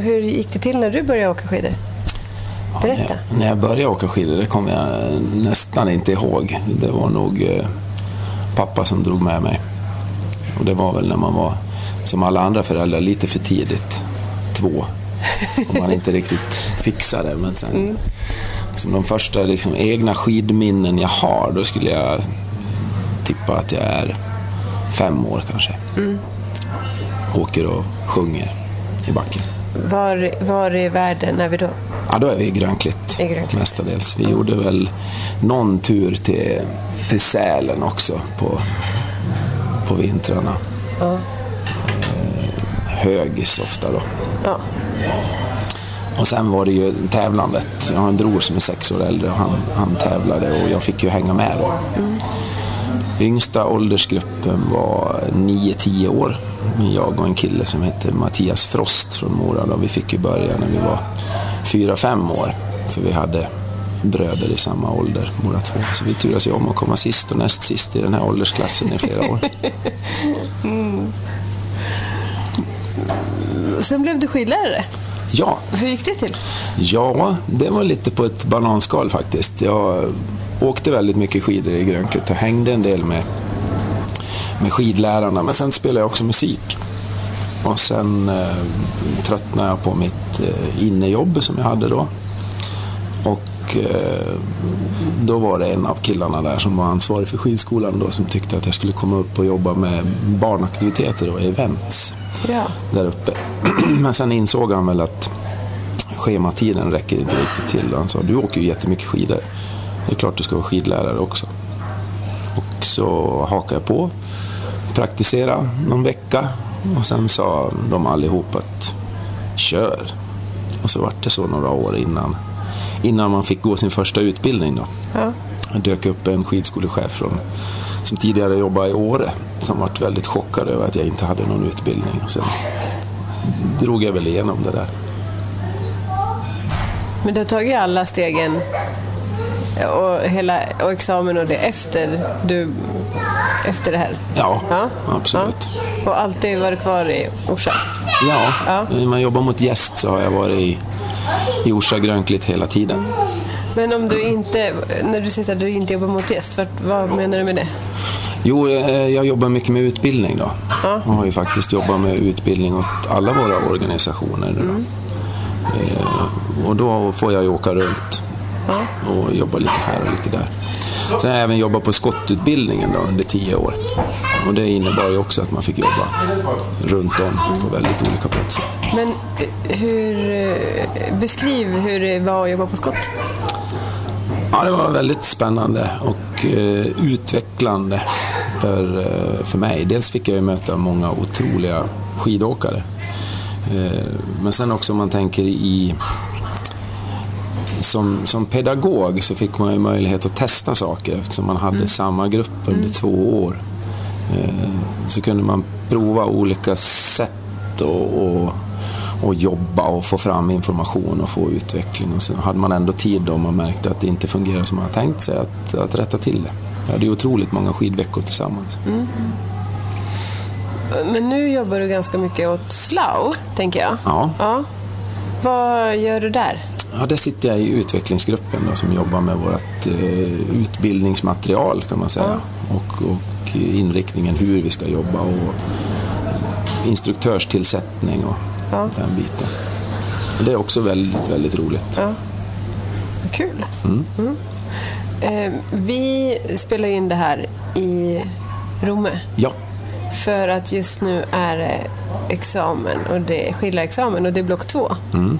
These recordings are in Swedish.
hur gick det till när du började åka skidor? Berätta. Ja, när, när jag började åka skidor, det kommer jag nästan inte ihåg. Det var nog eh, pappa som drog med mig. Och det var väl när man var, som alla andra föräldrar, lite för tidigt. Två. Och man inte riktigt fixade. Men sen, mm. som de första liksom, egna skidminnen jag har, då skulle jag tippa att jag är fem år kanske. Mm. Åker och sjunger i backen. Var, var i världen är vi då? Ja, då är vi i Grönklitt, Grönklitt. mestadels. Vi gjorde väl någon tur till, till Sälen också på, på vintrarna. Ja. Eh, högis ofta då. Ja. Och sen var det ju tävlandet. Jag har en bror som är sex år äldre och han, han tävlade och jag fick ju hänga med då. Mm. Yngsta åldersgruppen var 9-10 år. Jag och en kille som hette Mattias Frost från Mora. Då. Vi fick ju börja när vi var 4-5 år. För vi hade bröder i samma ålder, båda två. Så vi turades ju om att komma sist och näst sist i den här åldersklassen i flera år. Mm. Sen blev du skidlärare. Ja. Hur gick det till? Ja, det var lite på ett bananskal faktiskt. Jag åkte väldigt mycket skidor i Grönklitt och hängde en del med, med skidlärarna. Men sen spelade jag också musik. Och sen eh, tröttnade jag på mitt eh, innejobb som jag hade då. Och eh, då var det en av killarna där som var ansvarig för skidskolan då som tyckte att jag skulle komma upp och jobba med barnaktiviteter och events ja. där uppe. Men sen insåg han väl att schematiden räcker inte riktigt till. Han sa, du åker ju jättemycket skidor. Det är klart du ska vara skidlärare också. Och så hakade jag på, praktisera någon vecka och sen sa de allihop att kör. Och så vart det så några år innan, innan man fick gå sin första utbildning. Då. Ja. Det dök upp en skidskolechef från, som tidigare jobbade i Åre som vart väldigt chockad över att jag inte hade någon utbildning. Och sen drog jag väl igenom det där. Men du har tagit alla stegen och, hela, och examen och det efter, du, efter det här? Ja, ja. absolut. Ja. Och alltid varit kvar i Orsa? Ja, ja. när man jobbar mot gäst så har jag varit i, i Orsa Grönklitt hela tiden. Men om du inte, när du säger att du inte jobbar mot gäst, vad, vad menar du med det? Jo, eh, jag jobbar mycket med utbildning då. Ja. Jag har ju faktiskt jobbat med utbildning åt alla våra organisationer. Mm. Och då får jag ju åka runt och jobba lite här och lite där. Sen har jag även jobbat på skottutbildningen då, under tio år. Och det innebar ju också att man fick jobba runt om på väldigt olika platser. Men hur, beskriv hur det var att jobba på skott. Ja, det var väldigt spännande och eh, utvecklande för, eh, för mig. Dels fick jag ju möta många otroliga skidåkare. Eh, men sen också om man tänker i som, som pedagog så fick man ju möjlighet att testa saker eftersom man hade mm. samma grupp under mm. två år. Eh, så kunde man prova olika sätt och, och, och, jobba och få fram information och få utveckling. Och så hade man ändå tid då man märkte att det inte fungerade som man hade tänkt sig att, att rätta till det. Vi hade ju otroligt många skidveckor tillsammans. Mm. Men nu jobbar du ganska mycket åt Slough, tänker jag. Ja. ja. Vad gör du där? Ja, där sitter jag i utvecklingsgruppen då, som jobbar med vårt eh, utbildningsmaterial kan man säga. Och, och, inriktningen hur vi ska jobba och instruktörstillsättning och ja. den biten. Och det är också väldigt, väldigt roligt. Ja. Kul. Mm. Mm. Eh, vi spelar in det här i Romme. Ja. För att just nu är det examen och det är skiljarexamen och det är block två. Mm.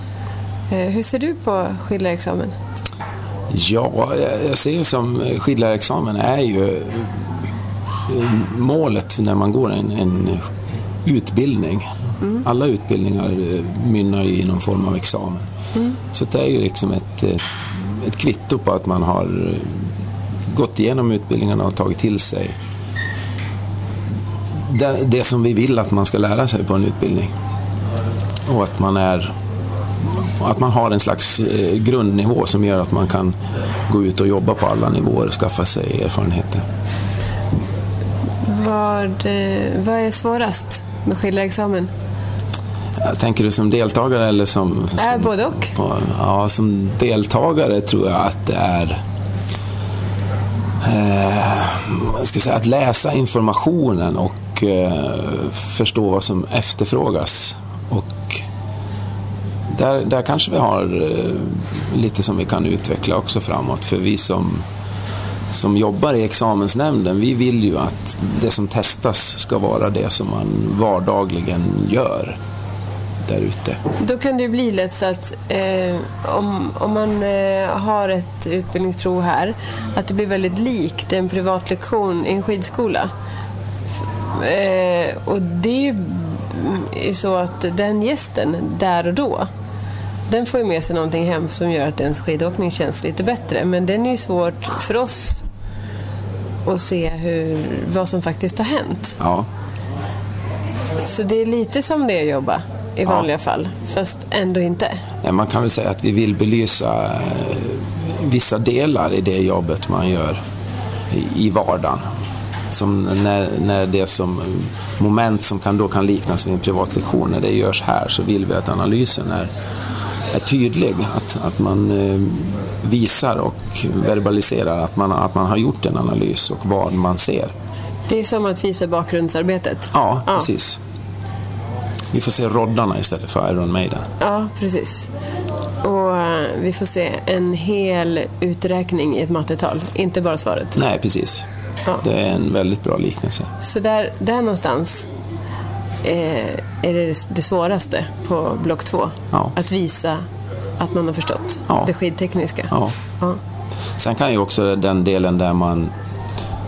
Eh, hur ser du på skidlärarexamen? Ja, jag ser som skidlärarexamen är ju eh, målet när man går en, en utbildning. Mm. Alla utbildningar eh, mynnar ju i någon form av examen. Mm. Så det är ju liksom ett, ett kvitto på att man har gått igenom utbildningarna och tagit till sig det, det som vi vill att man ska lära sig på en utbildning. Och att man är att man har en slags eh, grundnivå som gör att man kan gå ut och jobba på alla nivåer och skaffa sig erfarenheter. Vad, eh, vad är svårast med skiljarexamen? Tänker du som deltagare eller som... som Äh, både och. På, ja, som deltagare tror jag att det är eh, ska säga, att läsa informationen och eh, förstå vad som efterfrågas. Där, där kanske vi har eh, lite som vi kan utveckla också framåt. För vi som, som jobbar i examensnämnden, vi vill ju att det som testas ska vara det som man vardagligen gör där ute. Då kan det ju bli lätt så att eh, om, om man eh, har ett utbildningsprov här, att det blir väldigt likt en privatlektion i en skidskola. Eh, och det är ju mm, så att den gästen, där och då, den får ju med sig någonting hem som gör att ens skidåkning känns lite bättre. Men den är ju svårt för oss att se hur, vad som faktiskt har hänt. Ja, Så det är lite som det är att jobba i vanliga fall, fast ändå inte. Nej, Man kan väl säga att vi vill belysa eh, vissa delar i det jobbet man gör i- i vardagen. Som när, när det som moment som kan, då kan liknas vid en privatlektion, när det görs här så vill vi att analysen är, är tydlig. Att, att man eh, visar och verbaliserar att man, att man har gjort en analys och vad man ser. Det är som att visa bakgrundsarbetet. Ja, Ja. precis. Vi får se roddarna istället för Iron Maiden. Ja, precis. Och eh, vi får se en hel uträkning i ett mattetal, inte bara svaret. Nej, precis. Ja. Det är en väldigt bra liknelse. Så där, där någonstans är det det svåraste på block två. Ja. Att visa att man har förstått Ja. det skidtekniska. Ja. Ja. Sen kan ju också den delen där man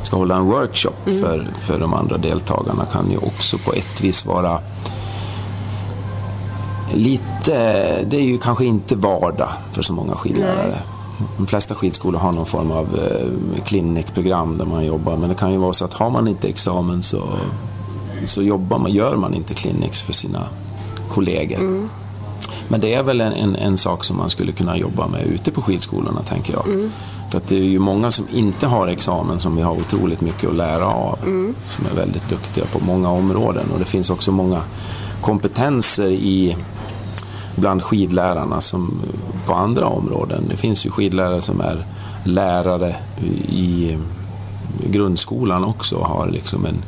ska hålla en workshop för, för de andra deltagarna kan ju också på ett vis vara lite, det är ju kanske inte vardag för så många skidlärare. De flesta skidskolor har någon form av eh, klinikprogram där man jobbar, men det kan ju vara så att har man inte examen så, så jobbar man, gör man inte clinics för sina kollegor. Men det är väl en, en, en sak som man skulle kunna jobba med ute på skidskolorna, tänker jag. För att det är ju många som inte har examen som vi har otroligt mycket att lära av. Som är väldigt duktiga på många områden. Och det finns också många kompetenser i bland skidlärarna som på andra områden. Det finns ju skidlärare som är lärare i grundskolan också och har liksom en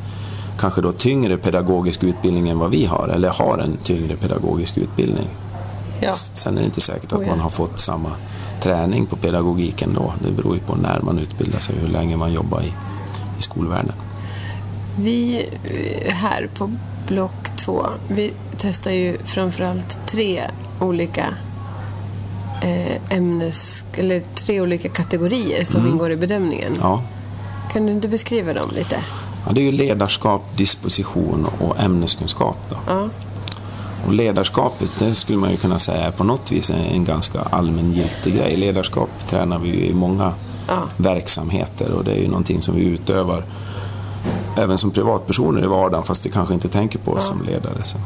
kanske då tyngre pedagogisk utbildning än vad vi har, eller har en tyngre pedagogisk utbildning. Ja. Sen är det inte säkert att Oh ja. man har fått samma träning på pedagogiken då. Det beror ju på när man utbildar sig och hur länge man jobbar i, i skolvärlden. Vi eh, här på block två, vi testar ju framförallt tre olika eh, ämnes, eller tre olika kategorier som ingår i bedömningen. Ja. Kan du inte beskriva dem lite? Ja, det är ju ledarskap, disposition och ämneskunskap. Då. Ja. Och ledarskapet, det skulle man ju kunna säga är på något vis en, ganska allmängiltig grej. Ledarskap tränar vi ju i många Ja. verksamheter och det är ju någonting som vi utövar även som privatpersoner i vardagen fast vi kanske inte tänker på oss som ledare. Så.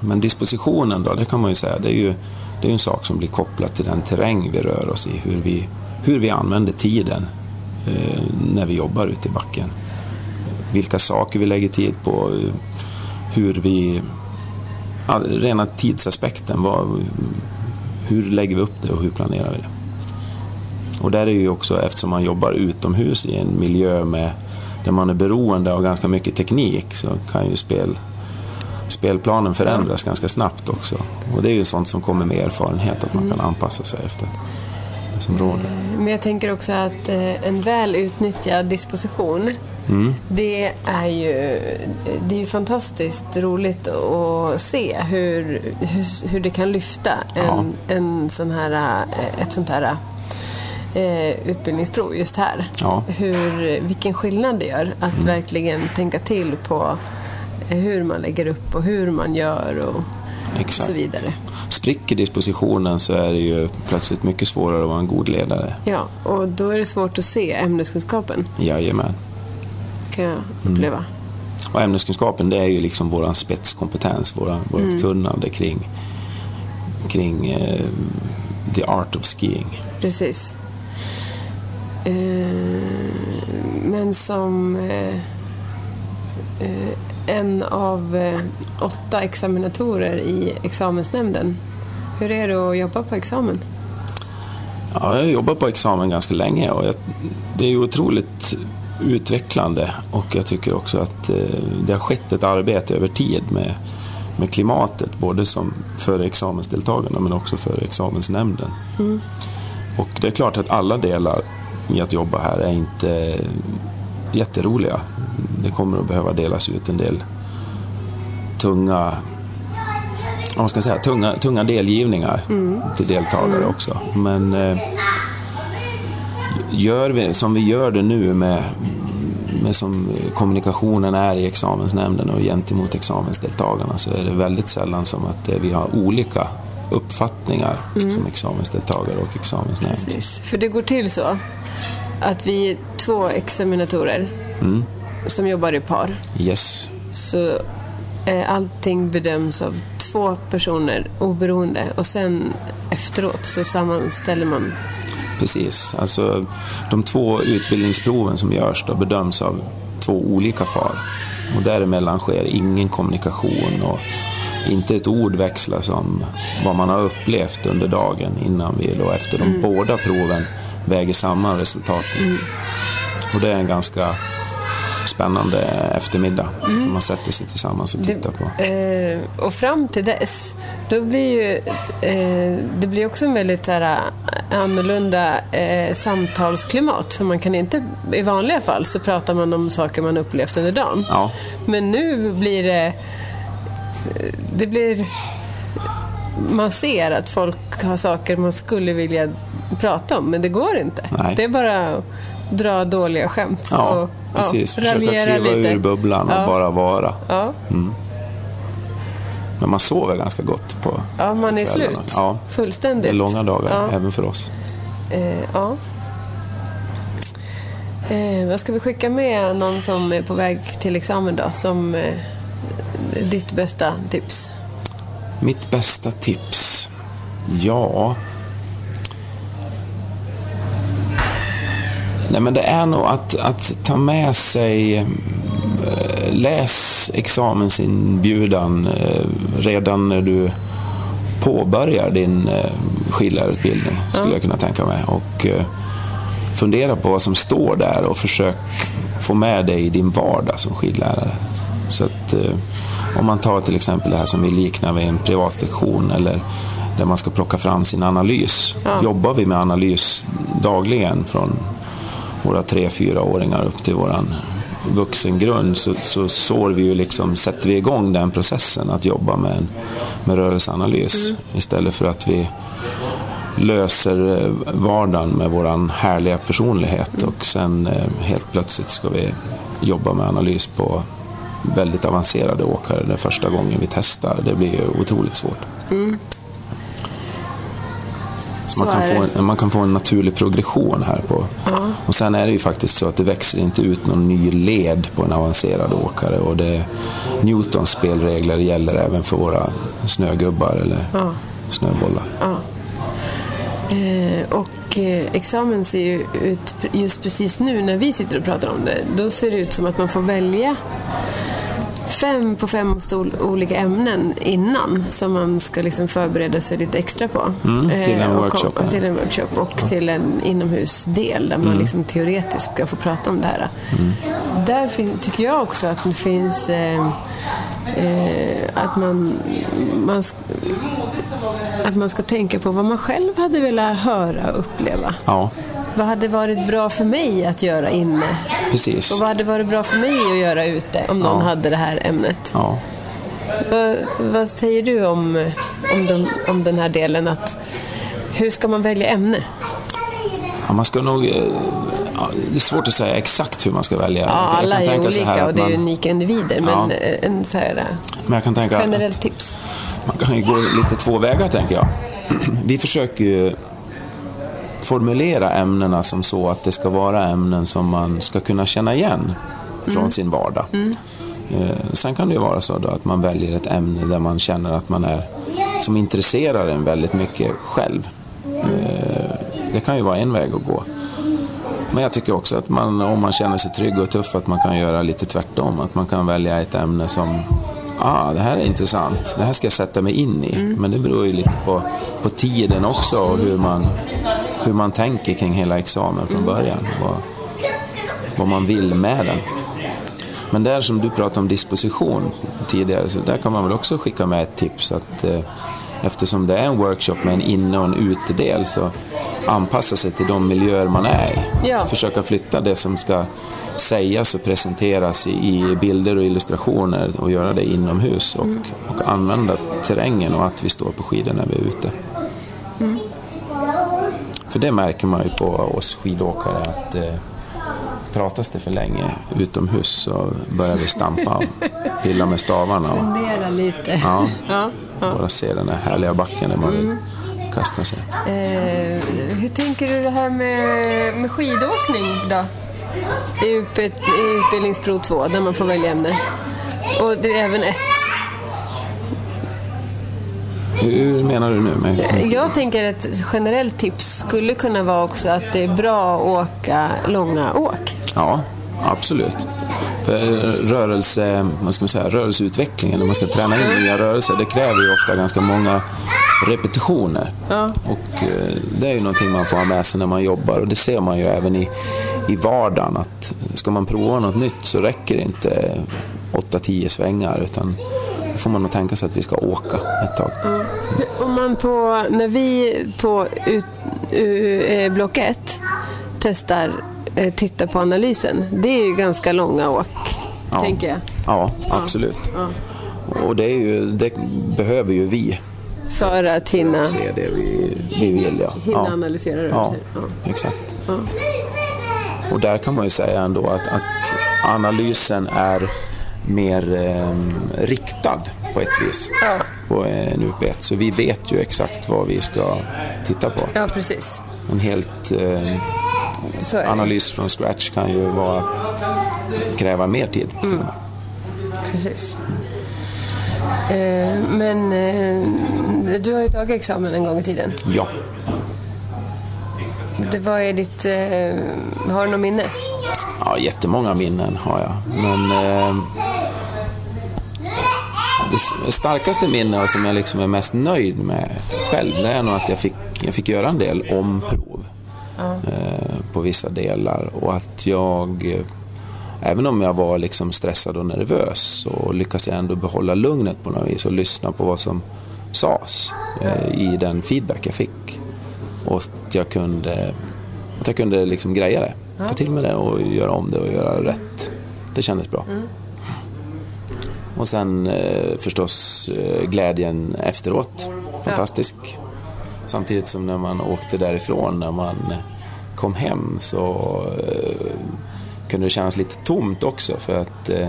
Men dispositionen då, det kan man ju säga, det är ju det är en sak som blir kopplat till den terräng vi rör oss i, hur vi, hur vi använder tiden eh, när vi jobbar ute i backen. Vilka saker vi lägger tid på, hur vi... Ja, rena tidsaspekten, vad, hur lägger vi upp det och hur planerar vi det? Och där är ju också, eftersom man jobbar utomhus i en miljö med, där man är beroende av ganska mycket teknik så kan ju spel, spelplanen förändras ganska snabbt också. Och det är ju sånt som kommer med erfarenhet, att man kan anpassa sig efter det som råder. Men jag tänker också att eh, en väl utnyttjad disposition det är ju det är ju fantastiskt roligt att se hur, hur, hur det kan lyfta en, en sån här, eh, ett sånt här eh, utbildningsprov just här. Ja. Hur, vilken skillnad det gör att verkligen tänka till på hur man lägger upp och hur man gör och Exakt. så vidare. Spricker dispositionen så är det ju plötsligt mycket svårare att vara en god ledare. Ja, och då är det svårt att se ämneskunskapen Jajamän. Kan jag uppleva. Och ämneskunskapen det är ju liksom vår spetskompetens, våra, vårt kunnande kring, kring eh, the art of skiing. Precis. Eh, men som eh, eh, en av eh, åtta examinatorer i examensnämnden. Hur är det att jobba på examen? Ja, jag har jobbat på examen ganska länge och jag, det är otroligt utvecklande och jag tycker också att eh, det har skett ett arbete över tid med, med klimatet, både som för examensdeltagarna men också för examensnämnden. Mm. Och det är klart att alla delar i att jobba här är inte jätteroliga. Det kommer att behöva delas ut en del tunga vad ska jag säga, tunga, tunga delgivningar mm. till deltagare mm. också. Men eh, gör vi som vi gör det nu med, med som kommunikationen är i examensnämnden och gentemot examensdeltagarna så är det väldigt sällan som att eh, vi har olika uppfattningar mm. som examensdeltagare och examensnämnd. Precis, för det går till så att vi är två examinatorer mm. som jobbar i par. Yes. Så eh, allting bedöms av två personer oberoende och sen efteråt så sammanställer man Precis, alltså de två utbildningsproven som görs då bedöms av två olika par och däremellan sker ingen kommunikation och inte ett ord växlas om vad man har upplevt under dagen innan vi då efter de mm. båda proven väger samman resultaten. Mm. Och det är en ganska spännande eftermiddag. Mm. Man sätter sig tillsammans och tittar på. Eh, och fram till dess, då blir ju, eh, det blir också en väldigt så här, annorlunda eh, samtalsklimat. För man kan inte, i vanliga fall så pratar man om saker man upplevt under dagen. Ja. Men nu blir det, det blir, man ser att folk har saker man skulle vilja prata om, men det går inte. Nej. Det är bara dra dåliga skämt. Ja, och, precis. Ja, Försöka kliva lite. ur bubblan och ja. bara vara. Ja. Mm. Men man sover ganska gott på Ja, man är kvällarna. slut. Ja. Fullständigt. Det är långa dagar, även för oss. Eh, ja. Eh, vad ska vi skicka med någon som är på väg till examen då? Som eh, ditt bästa tips? Mitt bästa tips? Ja, Nej, men det är nog att, att ta med sig eh, läs examensinbjudan eh, redan när du påbörjar din eh, skidlärarutbildning, skulle mm. jag kunna tänka mig. Och fundera på vad som står där och försök få med dig i din vardag som skidlärare. Så att, om man tar till exempel det här som vi liknar vid en privatlektion eller där man ska plocka fram sin analys. Ja. Jobbar vi med analys dagligen från våra tre, fyraåringar upp till våran vuxengrund så, så sår vi ju liksom, sätter vi igång den processen att jobba med, en, med rörelseanalys mm. istället för att vi löser eh, vardagen med våran härliga personlighet mm. och sen eh, helt plötsligt ska vi jobba med analys på väldigt avancerade åkare den första gången vi testar. Det blir ju otroligt svårt. Mm. Så man kan, få en, man kan få en naturlig progression här. på. Ja. Och sen är det ju faktiskt så att det växer inte ut någon ny led på en avancerad åkare. Och det, Newtons spelregler gäller även för våra snögubbar eller ja. snöbollar. Ja. Eh, och eh, examen ser ju ut, just precis nu när vi sitter och pratar om det, då ser det ut som att man får välja fem på fem olika ämnen innan som man ska liksom förbereda sig lite extra på. Mm, till en eh, workshop. Och, till en workshop och ja. till en inomhusdel där man mm. liksom teoretiskt ska få prata om det här. Mm. Där tycker jag också att det finns eh, eh, att man, man att man ska tänka på vad man själv hade velat höra och uppleva. Ja. Vad hade varit bra för mig att göra inne? Precis. Och vad hade varit bra för mig att göra ute om någon ja. hade det här ämnet? Ja. Vad, vad säger du om, om, de, om den här delen? Att, hur ska man välja ämne? Ja, man ska nog... Eh, det är svårt att säga exakt hur man ska välja. Ja, alla är olika och det är man, unika individer. Men ja. en så här, men jag kan tänka generellt tips. Man kan ju gå lite två vägar, tänker jag. Vi försöker ju formulera ämnena som så att det ska vara ämnen som man ska kunna känna igen från mm. sin vardag. Mm. Eh, sen kan det ju vara så att man väljer ett ämne där man känner att man är som intresserar en väldigt mycket själv. Eh, det kan ju vara en väg att gå. Men jag tycker också att man, om man känner sig trygg och tuff, att man kan göra lite tvärtom. Att man kan välja ett ämne som, ah, det här är intressant, det här ska jag sätta mig in i. Men det beror ju lite på, på tiden också och hur man, hur man tänker kring hela examen från början. Vad, vad man vill med den. Men där som du pratade om disposition tidigare, så där kan man väl också skicka med ett tips. att eh, Eftersom det är en workshop med en inne och en utedel så anpassa sig till de miljöer man är i. Ja. Att försöka flytta det som ska sägas och presenteras i, bilder och illustrationer och göra det inomhus och, och använda terrängen och att vi står på skidor när vi är ute. För det märker man ju på oss skidåkare att eh, pratas det för länge utomhus så börjar vi stampa och pilla med stavarna. Och, Fundera lite. ja, Ja, ja. bara se den här härliga backen där man vill kasta sig. Eh, hur tänker du det här med, med skidåkning då? I, i utbildningsprov 2 där man får välja ämne. Och det är även ett. Hur menar du nu? Med, Jag tänker att ett generellt tips skulle kunna vara också att det är bra att åka långa åk. Ja, absolut. För rörelse, vad ska man säga, rörelseutvecklingen, när man ska träna in nya rörelser, det kräver ju ofta ganska många repetitioner. Och eh, det är ju någonting man får ha med sig när man jobbar och det ser man ju även i, i vardagen att ska man prova något nytt så räcker det inte 8-10 svängar utan får man nog tänka sig att vi ska åka ett tag. Om man på, när vi på ut, u, eh, block 1 testar eh, titta på analysen, det är ju ganska långa åk, Ja. tänker jag. Ja, absolut. Och det, ju, det behöver ju vi För att hinna, se det vi, vi vill. Ja. hinna ja. analysera Ja, rörelser. Ja. exakt. Och där kan man ju säga ändå att, att analysen är mer eh, riktad på ett vis Ja. på en UP1. Så vi vet ju exakt vad vi ska titta på. ja, precis. En helt eh, analys från scratch kan ju vara, kräva mer tid. med. Precis. Eh, men eh, du har ju tagit examen en gång i tiden. Ja. Det var är ditt... Eh, har du något minne? Ja, jättemånga minnen har jag. Men eh, det starkaste minne och som jag liksom är mest nöjd med själv, det är nog att jag fick, jag fick göra en del omprov eh, på vissa delar och att jag, eh, även om jag var liksom stressad och nervös, så lyckades jag ändå behålla lugnet på något vis och lyssna på vad som sades eh, i den feedback jag fick. Och att jag kunde, att jag kunde liksom greja det. Ta till mig det och göra om det och göra rätt. Det kändes bra. Och sen eh, förstås eh, glädjen efteråt. Fantastisk. Samtidigt som när man åkte därifrån, när man kom hem så eh, kunde det kännas lite tomt också för att eh,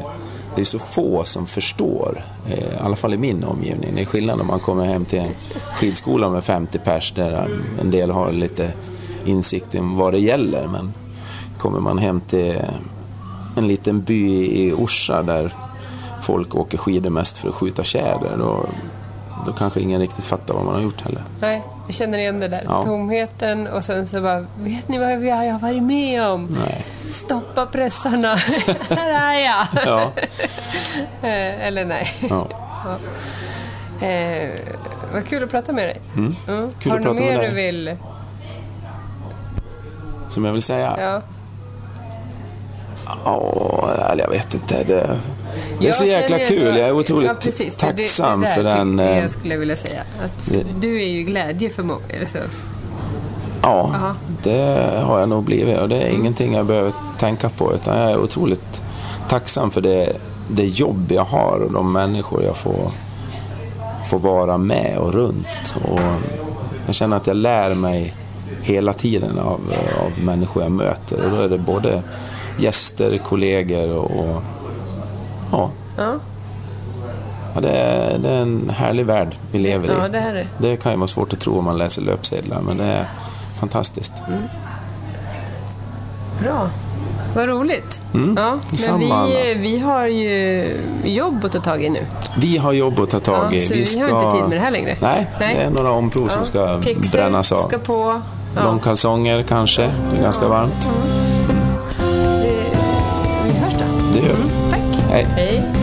det är så få som förstår, eh, i alla fall i min omgivning. Det är skillnad om man kommer hem till en skidskola med 50 pers där en del har lite insikt om vad det gäller. Men kommer man hem till en liten by i Orsa där folk åker skidor mest för att skjuta tjäder, då, då kanske ingen riktigt fattar vad man har gjort heller. Nej, jag känner igen det där. Ja. Tomheten och sen så bara, vet ni vad jag har varit med om? Nej. Stoppa pressarna, här är jag! Ja. Eh, Eller nej. Ja. Eh, vad kul att prata med dig. Mm. Kul Har du något mer du vill? Som jag vill säga? Ja. Ja, eller jag vet inte. Det, det är Jag så jäkla kul. Jag är otroligt ja, precis. Det- tacksam det, det för den... eh, Jag skulle vilja säga. Att det- du är ju glädje för många. Alltså. Ja, Aha. det har jag nog blivit och det är ingenting jag behöver tänka på utan jag är otroligt tacksam för det, det jobb jag har och de människor jag får, får vara med och runt. Och jag känner att jag lär mig hela tiden av, av människor jag möter och då är det både gäster, kollegor och ja, Ja. ja det, är, det är en härlig värld vi lever i. ja, det är Det kan ju vara svårt att tro om man läser löpsedlar, men det är fantastiskt. bra. Vad roligt. Mm, Ja, men vi, vi har ju jobb att ta tag i nu. Vi har jobb att ta tag Ja, i. så vi har inte tid med det här längre. Nej, Nej. det är några omprov som ska Pixel brännas av. ska på. Ja. Långkalsonger kanske, det är ganska varmt. Det gör vi. Tack. 哎、